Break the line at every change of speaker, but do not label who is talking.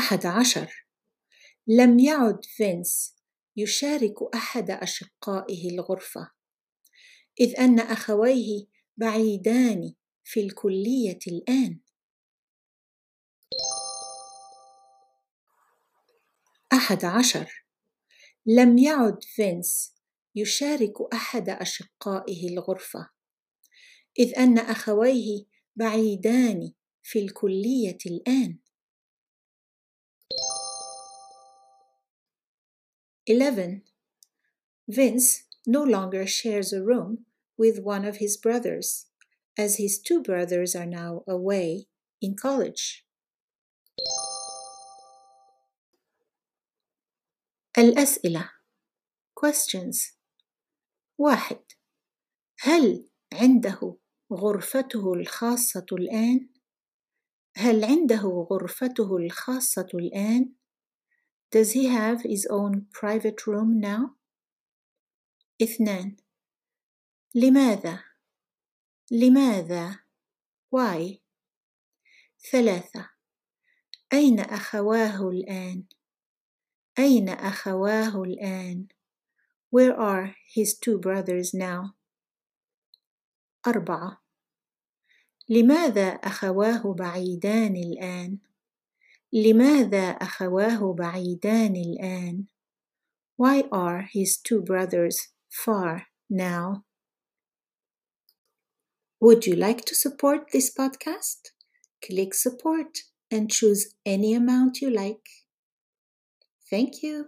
أحد عشر. لم يعد فينس يشارك أحد أشقائه الغرفة إذ أن أخويه بعيدان في الكلية الآن. أحد عشر. لم يعد فينس يشارك أحد أشقائه الغرفة إذ أن أخويه بعيدان في الكلية الآن. 11. Vince no longer shares a room with one of his brothers, as his two brothers are now away in college. الأسئلة questions واحد هل عنده غرفته الخاصة الآن؟ هل عنده غرفته الخاصة الآن؟ Does he have his own private room now? اثنان لماذا؟ لماذا؟ Why? ثلاثة أين أخواه الآن؟ أين أخواه الآن؟ Where are his two brothers now? أربعة لماذا أخواه بعيدان الآن؟ لماذا أخواه بعيدان الآن؟ Why are his two brothers far now? Would you like to support this podcast? Click support and choose any amount you like. Thank you.